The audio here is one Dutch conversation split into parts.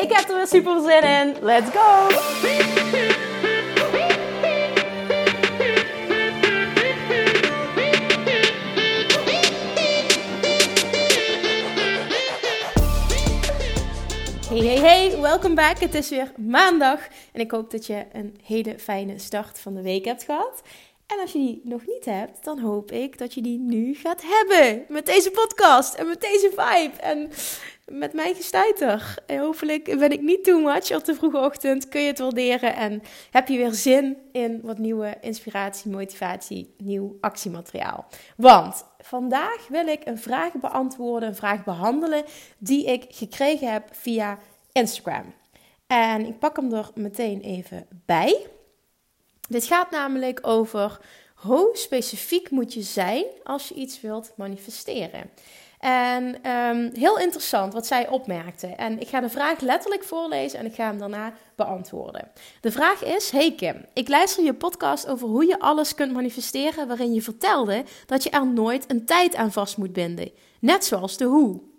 Ik heb er weer super zin in. Let's go! Hey, hey, hey, welkom back. Het is weer maandag en ik hoop dat je een hele fijne start van de week hebt gehad. En als je die nog niet hebt, dan hoop ik dat je die nu gaat hebben. Met deze podcast en met deze vibe en met mijn gestuiter. En hopelijk ben ik niet too much op de vroege ochtend. Kun je het waarderen en heb je weer zin in wat nieuwe inspiratie, motivatie, nieuw actiemateriaal. Want vandaag wil ik een vraag beantwoorden, een vraag behandelen die ik gekregen heb via Instagram. En ik pak hem er meteen even bij. Dit gaat namelijk over hoe specifiek moet je zijn als je iets wilt manifesteren. En um, heel interessant wat zij opmerkte. En ik ga de vraag letterlijk voorlezen en ik ga hem daarna beantwoorden. De vraag is: Hey Kim, ik luister je podcast over hoe je alles kunt manifesteren, waarin je vertelde dat je er nooit een tijd aan vast moet binden. Net zoals de hoe.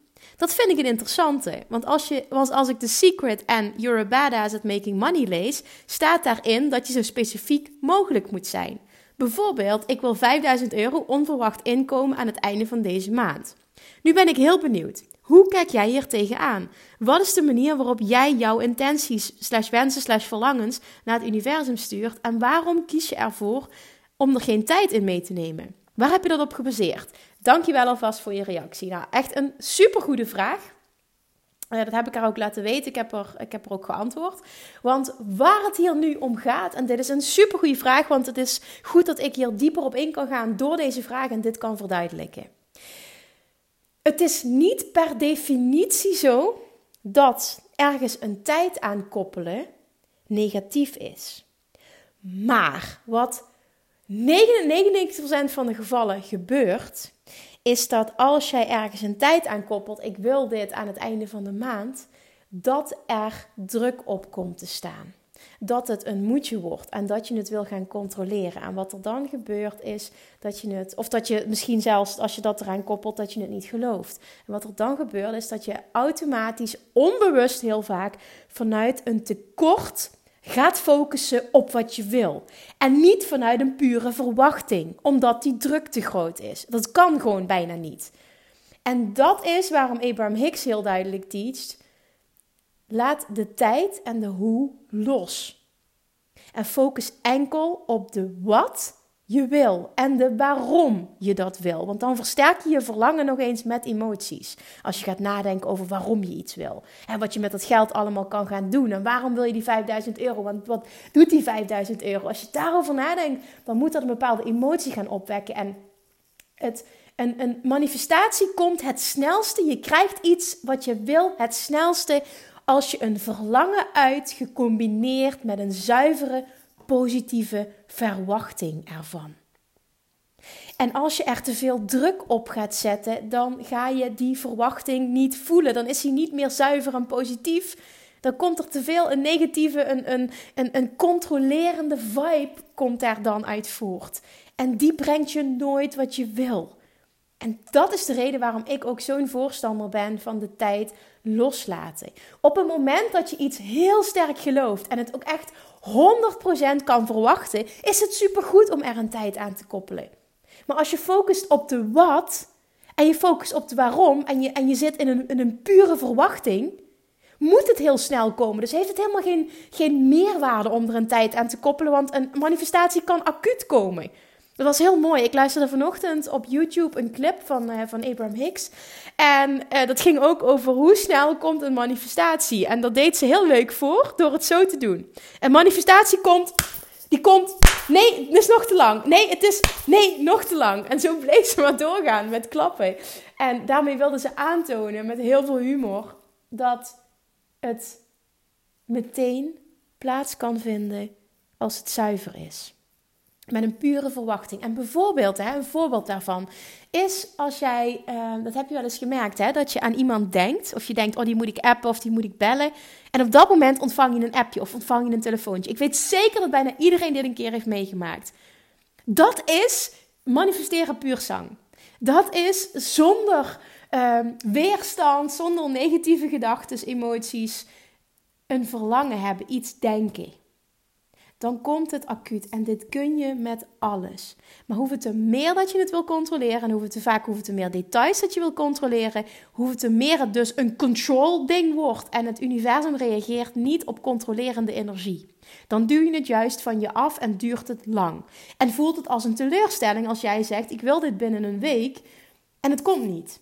Dat vind ik een interessante. Want als, je, want als ik The Secret en You're a Badass at Making Money lees, staat daarin dat je zo specifiek mogelijk moet zijn. Bijvoorbeeld, ik wil 5000 euro onverwacht inkomen aan het einde van deze maand. Nu ben ik heel benieuwd. Hoe kijk jij hier tegenaan? Wat is de manier waarop jij jouw intenties, slash wensen, slash verlangens naar het universum stuurt? En waarom kies je ervoor om er geen tijd in mee te nemen? Waar heb je dat op gebaseerd? Dankjewel alvast voor je reactie. Nou, echt een supergoede vraag. Uh, dat heb ik haar ook laten weten. Ik heb, er, ik heb er ook geantwoord. Want waar het hier nu om gaat, en dit is een supergoede vraag, want het is goed dat ik hier dieper op in kan gaan door deze vraag en dit kan verduidelijken. Het is niet per definitie zo dat ergens een tijd aan koppelen negatief is. Maar wat 99% van de gevallen gebeurt, is dat als jij ergens een tijd aan koppelt, ik wil dit aan het einde van de maand, dat er druk op komt te staan. Dat het een moedje wordt en dat je het wil gaan controleren. En wat er dan gebeurt is dat je het, of dat je misschien zelfs als je dat eraan koppelt, dat je het niet gelooft. En wat er dan gebeurt is dat je automatisch, onbewust heel vaak, vanuit een tekort gaat focussen op wat je wil. En niet vanuit een pure verwachting, omdat die druk te groot is. Dat kan gewoon bijna niet. En dat is waarom Abraham Hicks heel duidelijk teacht: laat de tijd en de hoe los. En focus enkel op de wat je wil en de waarom je dat wil. Want dan versterk je je verlangen nog eens met emoties. Als je gaat nadenken over waarom je iets wil. En wat je met dat geld allemaal kan gaan doen. En waarom wil je die 5000 euro? Want wat doet die 5000 euro? Als je daarover nadenkt, dan moet dat een bepaalde emotie gaan opwekken. En het, een, een manifestatie komt het snelste. Je krijgt iets wat je wil het snelste als je een verlangen uit gecombineerd met een zuivere positieve verwachting ervan. En als je er te veel druk op gaat zetten, dan ga je die verwachting niet voelen. Dan is hij niet meer zuiver en positief. Dan komt er te veel een negatieve, een, een, een, een controlerende vibe komt daar dan uit voort. En die brengt je nooit wat je wil. En dat is de reden waarom ik ook zo'n voorstander ben van de tijd loslaten. Op het moment dat je iets heel sterk gelooft en het ook echt 100% kan verwachten, is het supergoed om er een tijd aan te koppelen. Maar als je focust op de wat en je focust op de waarom en je, en je zit in een, een pure verwachting, moet het heel snel komen. Dus heeft het helemaal geen, geen meerwaarde om er een tijd aan te koppelen, want een manifestatie kan acuut komen. Dat was heel mooi. Ik luisterde vanochtend op YouTube een clip van, uh, van Abraham Hicks. En uh, dat ging ook over hoe snel komt een manifestatie. En dat deed ze heel leuk voor door het zo te doen. Een manifestatie komt, die komt, nee, het is nog te lang. Nee, het is, nee, nog te lang. En zo bleef ze maar doorgaan met klappen. En daarmee wilde ze aantonen met heel veel humor dat het meteen plaats kan vinden als het zuiver is. Met een pure verwachting. En bijvoorbeeld, hè, een voorbeeld daarvan is als jij, uh, dat heb je wel eens gemerkt, hè, dat je aan iemand denkt. Of je denkt, oh die moet ik appen of die moet ik bellen. En op dat moment ontvang je een appje of ontvang je een telefoontje. Ik weet zeker dat bijna iedereen dit een keer heeft meegemaakt. Dat is manifesteren puur zang. Dat is zonder uh, weerstand, zonder negatieve gedachten, emoties, een verlangen hebben, iets denken dan komt het acuut. En dit kun je met alles. Maar hoeveel te meer dat je het wil controleren, en hoeveel te vaak, hoeveel te meer details dat je wil controleren, hoeveel te meer het dus een control ding wordt. En het universum reageert niet op controlerende energie. Dan duw je het juist van je af en duurt het lang. En voelt het als een teleurstelling als jij zegt: Ik wil dit binnen een week en het komt niet.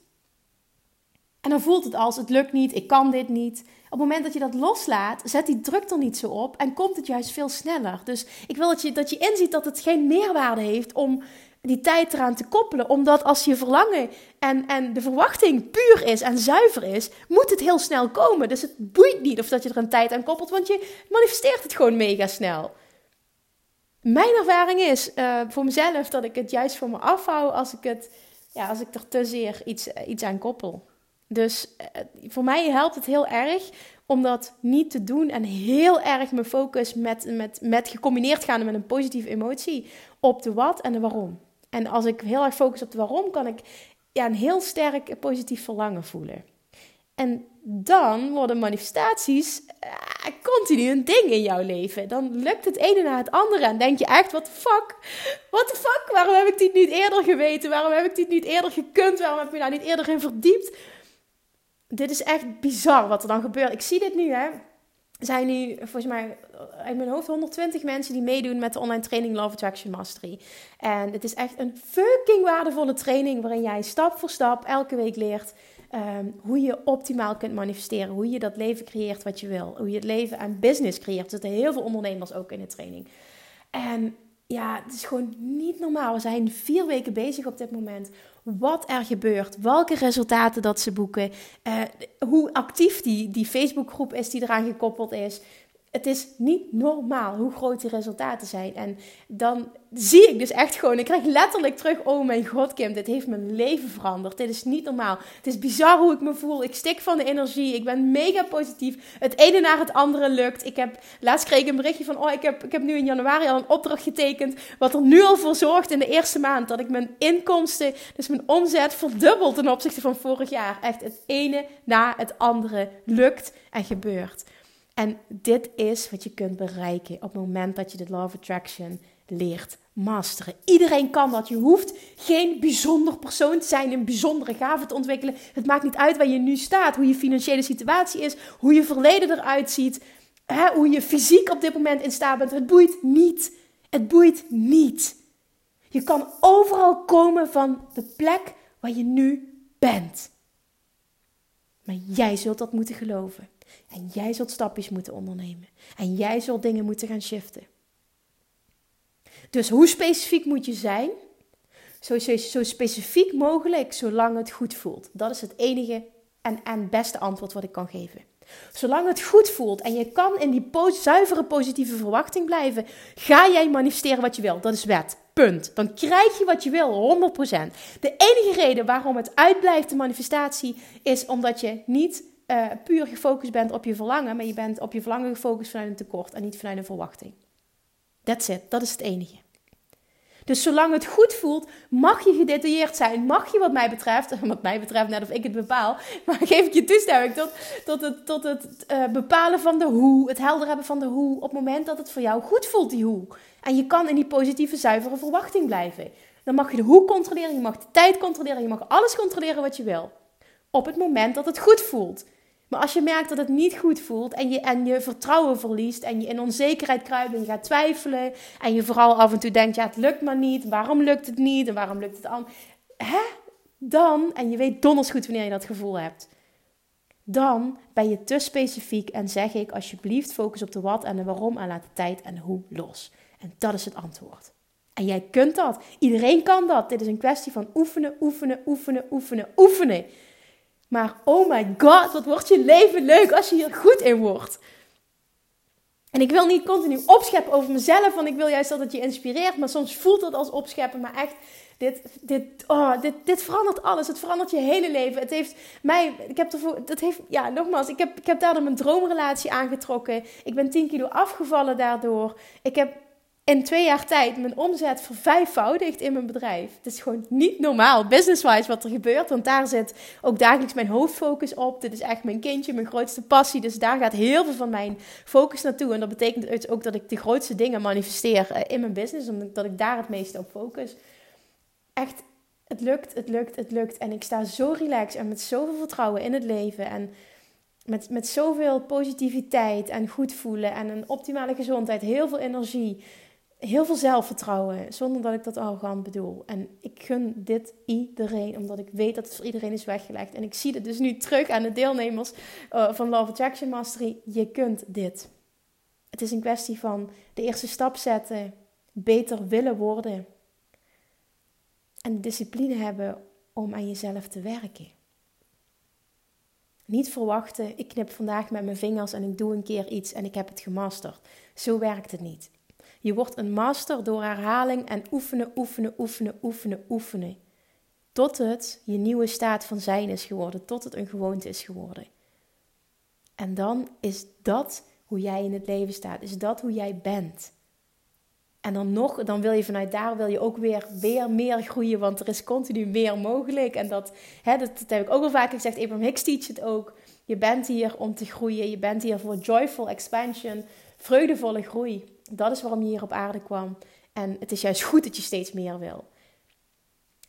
En dan voelt het als: Het lukt niet, ik kan dit niet. Op het moment dat je dat loslaat, zet die druk er niet zo op en komt het juist veel sneller. Dus ik wil dat je, dat je inziet dat het geen meerwaarde heeft om die tijd eraan te koppelen. Omdat als je verlangen en, en de verwachting puur is en zuiver is, moet het heel snel komen. Dus het boeit niet of dat je er een tijd aan koppelt, want je manifesteert het gewoon mega snel. Mijn ervaring is uh, voor mezelf dat ik het juist voor me afhoud als ik, het, ja, als ik er te zeer iets, iets aan koppel. Dus eh, voor mij helpt het heel erg om dat niet te doen en heel erg mijn focus met, met, met gecombineerd gaan met een positieve emotie op de wat en de waarom. En als ik heel erg focus op de waarom, kan ik ja, een heel sterk positief verlangen voelen. En dan worden manifestaties eh, continu een ding in jouw leven. Dan lukt het ene na het andere. En denk je echt, wat fuck? The fuck? Waarom heb ik dit niet eerder geweten? Waarom heb ik dit niet eerder gekund? Waarom heb ik me daar niet eerder in verdiept? Dit is echt bizar wat er dan gebeurt. Ik zie dit nu, hè. Er zijn nu, volgens mij, in mijn hoofd 120 mensen die meedoen met de online training Love Attraction Mastery. En het is echt een fucking waardevolle training waarin jij stap voor stap elke week leert ehm, hoe je optimaal kunt manifesteren. Hoe je dat leven creëert wat je wil. Hoe je het leven en business creëert. Er zitten heel veel ondernemers ook in de training. En ja, het is gewoon niet normaal. We zijn vier weken bezig op dit moment wat er gebeurt, welke resultaten dat ze boeken, uh, hoe actief die, die Facebookgroep is die eraan gekoppeld is het is niet normaal hoe groot die resultaten zijn. En dan zie ik dus echt gewoon, ik krijg letterlijk terug, oh mijn god Kim, dit heeft mijn leven veranderd. Dit is niet normaal. Het is bizar hoe ik me voel. Ik stik van de energie. Ik ben mega positief. Het ene naar het andere lukt. Ik heb, laatst kreeg ik een berichtje van, oh ik heb, ik heb nu in januari al een opdracht getekend. Wat er nu al voor zorgt in de eerste maand dat ik mijn inkomsten, dus mijn omzet verdubbelt ten opzichte van vorig jaar. Echt het ene na het andere lukt en gebeurt. En dit is wat je kunt bereiken op het moment dat je de Law of Attraction leert masteren. Iedereen kan dat. Je hoeft geen bijzonder persoon te zijn, een bijzondere gave te ontwikkelen. Het maakt niet uit waar je nu staat, hoe je financiële situatie is, hoe je verleden eruit ziet, hè, hoe je fysiek op dit moment in staat bent. Het boeit niet. Het boeit niet. Je kan overal komen van de plek waar je nu bent. Maar jij zult dat moeten geloven. En jij zult stapjes moeten ondernemen. En jij zult dingen moeten gaan shiften. Dus hoe specifiek moet je zijn? Zo, specifiek mogelijk, zolang het goed voelt. Dat is het enige en, en beste antwoord wat ik kan geven. Zolang het goed voelt en je kan in die zuivere positieve verwachting blijven, ga jij manifesteren wat je wil. Dat is wet. Punt. Dan krijg je wat je wil, 100%. De enige reden waarom het uitblijft, de manifestatie, is omdat je niet uh, puur gefocust bent op je verlangen, maar je bent op je verlangen gefocust vanuit een tekort en niet vanuit een verwachting. That's it, dat is het enige. Dus zolang het goed voelt, mag je gedetailleerd zijn. Mag je wat mij betreft, wat mij betreft net of ik het bepaal, maar geef ik je toestemming tot, tot het, tot het uh, bepalen van de hoe, het helder hebben van de hoe, op het moment dat het voor jou goed voelt, die hoe. En je kan in die positieve, zuivere verwachting blijven. Dan mag je de hoe controleren, je mag de tijd controleren, je mag alles controleren wat je wil. Op het moment dat het goed voelt. Maar als je merkt dat het niet goed voelt en je, en je vertrouwen verliest en je in onzekerheid kruipt en je gaat twijfelen en je vooral af en toe denkt, ja het lukt maar niet, waarom lukt het niet en waarom lukt het aan? Hè? Dan, en je weet donders goed wanneer je dat gevoel hebt, dan ben je te specifiek en zeg ik alsjeblieft focus op de wat en de waarom en laat de tijd en de hoe los. En dat is het antwoord. En jij kunt dat. Iedereen kan dat. Dit is een kwestie van oefenen, oefenen, oefenen, oefenen, oefenen. Maar oh my god, wat wordt je leven leuk als je hier goed in wordt. En ik wil niet continu opscheppen over mezelf, want ik wil juist dat het je inspireert. Maar soms voelt het als opscheppen. Maar echt, dit, dit, oh, dit, dit verandert alles. Het verandert je hele leven. Het heeft mij, ik heb ervoor, dat heeft, ja, nogmaals, ik heb, ik heb daardoor mijn droomrelatie aangetrokken. Ik ben 10 kilo afgevallen daardoor. Ik heb in twee jaar tijd mijn omzet vervijfvoudigd in mijn bedrijf. Het is gewoon niet normaal, business-wise, wat er gebeurt. Want daar zit ook dagelijks mijn hoofdfocus op. Dit is echt mijn kindje, mijn grootste passie. Dus daar gaat heel veel van mijn focus naartoe. En dat betekent dus ook dat ik de grootste dingen manifesteer eh, in mijn business. Omdat ik daar het meeste op focus. Echt, het lukt, het lukt, het lukt. En ik sta zo relaxed en met zoveel vertrouwen in het leven. En met, met zoveel positiviteit en goed voelen en een optimale gezondheid, heel veel energie heel veel zelfvertrouwen, zonder dat ik dat arrogant bedoel. En ik gun dit iedereen, omdat ik weet dat het voor iedereen is weggelegd. En ik zie het dus nu terug aan de deelnemers uh, van Love Attraction Mastery. Je kunt dit. Het is een kwestie van de eerste stap zetten, beter willen worden. En de discipline hebben om aan jezelf te werken. Niet verwachten, ik knip vandaag met mijn vingers en ik doe een keer iets en ik heb het gemasterd. Zo werkt het niet. Je wordt een master door herhaling en oefenen, oefenen, oefenen, oefenen, oefenen. Tot het je nieuwe staat van zijn is geworden, tot het een gewoonte is geworden. En dan is dat hoe jij in het leven staat, is dat hoe jij bent. En dan nog, dan wil je vanuit daar wil je ook weer, meer groeien, want er is continu meer mogelijk. En dat, hè, dat heb ik ook al vaker gezegd, Abraham Hicks teach het ook. Je bent hier om te groeien, je bent hier voor joyful expansion, vreugdevolle groei. Dat is waarom je hier op aarde kwam. En het is juist goed dat je steeds meer wil.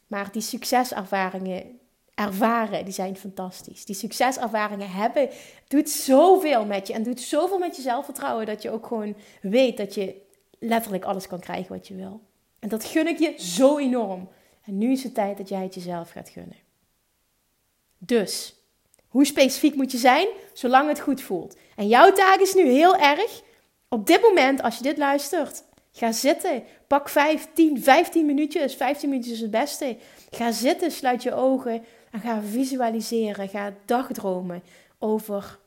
Maar die succeservaringen ervaren, die zijn fantastisch. Die succeservaringen hebben, doet zoveel met je. En doet zoveel met je zelfvertrouwen dat je ook gewoon weet dat je letterlijk alles kan krijgen wat je wil. En dat gun ik je zo enorm. En nu is het tijd dat jij het jezelf gaat gunnen. Dus, hoe specifiek moet je zijn? Zolang het goed voelt. En jouw taak is nu heel erg op dit moment, als je dit luistert, ga zitten. Pak 5, 10, 15 minuutjes. 15 minuutjes is het beste. Ga zitten, sluit je ogen en ga visualiseren. Ga dagdromen over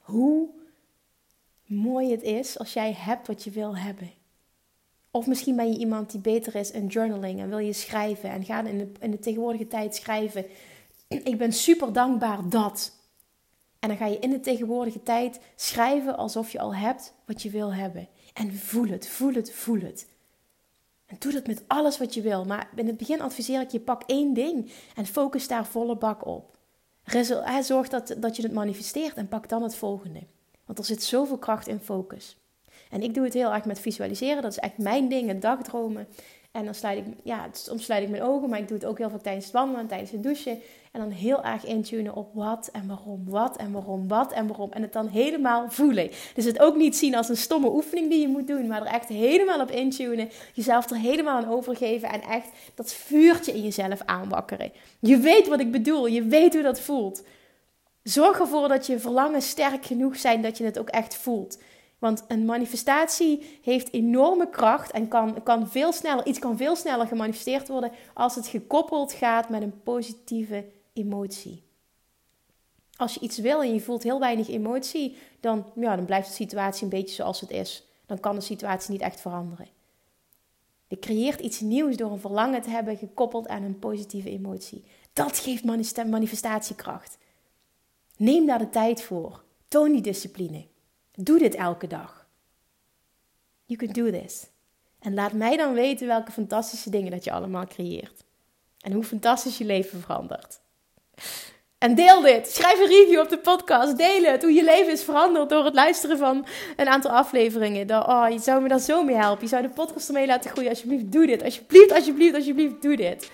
hoe mooi het is als jij hebt wat je wil hebben. Of misschien ben je iemand die beter is in journaling en wil je schrijven en ga in de, in de tegenwoordige tijd schrijven. Ik ben super dankbaar dat. En dan ga je in de tegenwoordige tijd schrijven alsof je al hebt wat je wil hebben. En voel het, voel het, voel het. En doe dat met alles wat je wil. Maar in het begin adviseer ik je, pak één ding en focus daar volle bak op. Zorg dat, dat je het manifesteert en pak dan het volgende. Want er zit zoveel kracht in focus. En ik doe het heel erg met visualiseren. Dat is echt mijn ding, dagdromen. En dan sluit ik, ja, soms sluit ik mijn ogen, maar ik doe het ook heel vaak tijdens het wandelen, tijdens het douchen. En dan heel erg intunen op wat en waarom, wat en waarom, wat en waarom. En het dan helemaal voelen. Dus het ook niet zien als een stomme oefening die je moet doen, maar er echt helemaal op intunen. Jezelf er helemaal aan overgeven en echt dat vuurtje in jezelf aanwakkeren. Je weet wat ik bedoel, je weet hoe dat voelt. Zorg ervoor dat je verlangen sterk genoeg zijn dat je het ook echt voelt. Want een manifestatie heeft enorme kracht en kan, kan veel sneller, iets kan veel sneller gemanifesteerd worden als het gekoppeld gaat met een positieve emotie. Als je iets wil en je voelt heel weinig emotie, dan, ja, dan blijft de situatie een beetje zoals het is. Dan kan de situatie niet echt veranderen. Je creëert iets nieuws door een verlangen te hebben gekoppeld aan een positieve emotie. Dat geeft manifestatiekracht. Neem daar de tijd voor. Toon die discipline. Doe dit elke dag. You can do this. En laat mij dan weten welke fantastische dingen dat je allemaal creëert. En hoe fantastisch je leven verandert. En deel dit. Schrijf een review op de podcast. Deel het. Hoe je leven is veranderd door het luisteren van een aantal afleveringen. oh, je zou me daar zo mee helpen. Je zou de podcast ermee laten groeien. Alsjeblieft, doe dit. Alsjeblieft, alsjeblieft, alsjeblieft, doe dit.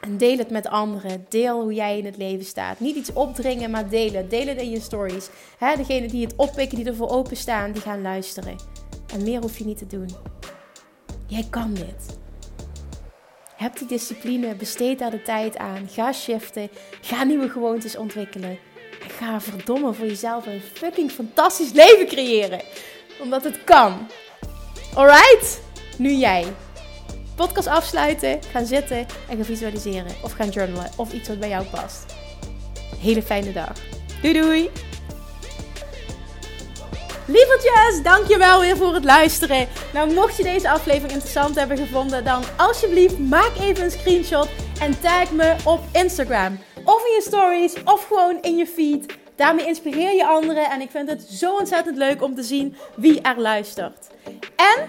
En deel het met anderen. Deel hoe jij in het leven staat. Niet iets opdringen, maar delen. Deel het in je stories. He, degene die het oppikken, die ervoor openstaan, die gaan luisteren. En meer hoef je niet te doen. Jij kan dit. Heb die discipline, besteed daar de tijd aan. Ga shiften. Ga nieuwe gewoontes ontwikkelen. En ga verdomme voor jezelf een fucking fantastisch leven creëren. Omdat het kan. Alright? Nu jij podcast afsluiten, gaan zitten en gaan visualiseren. Of gaan journalen. Of iets wat bij jou past. Hele fijne dag. Doei doei! Lievertjes, dankjewel weer voor het luisteren. Nou, mocht je deze aflevering interessant hebben gevonden, dan alsjeblieft maak even een screenshot en tag me op Instagram. Of in je stories, of gewoon in je feed. Daarmee inspireer je anderen en ik vind het zo ontzettend leuk om te zien wie er luistert. En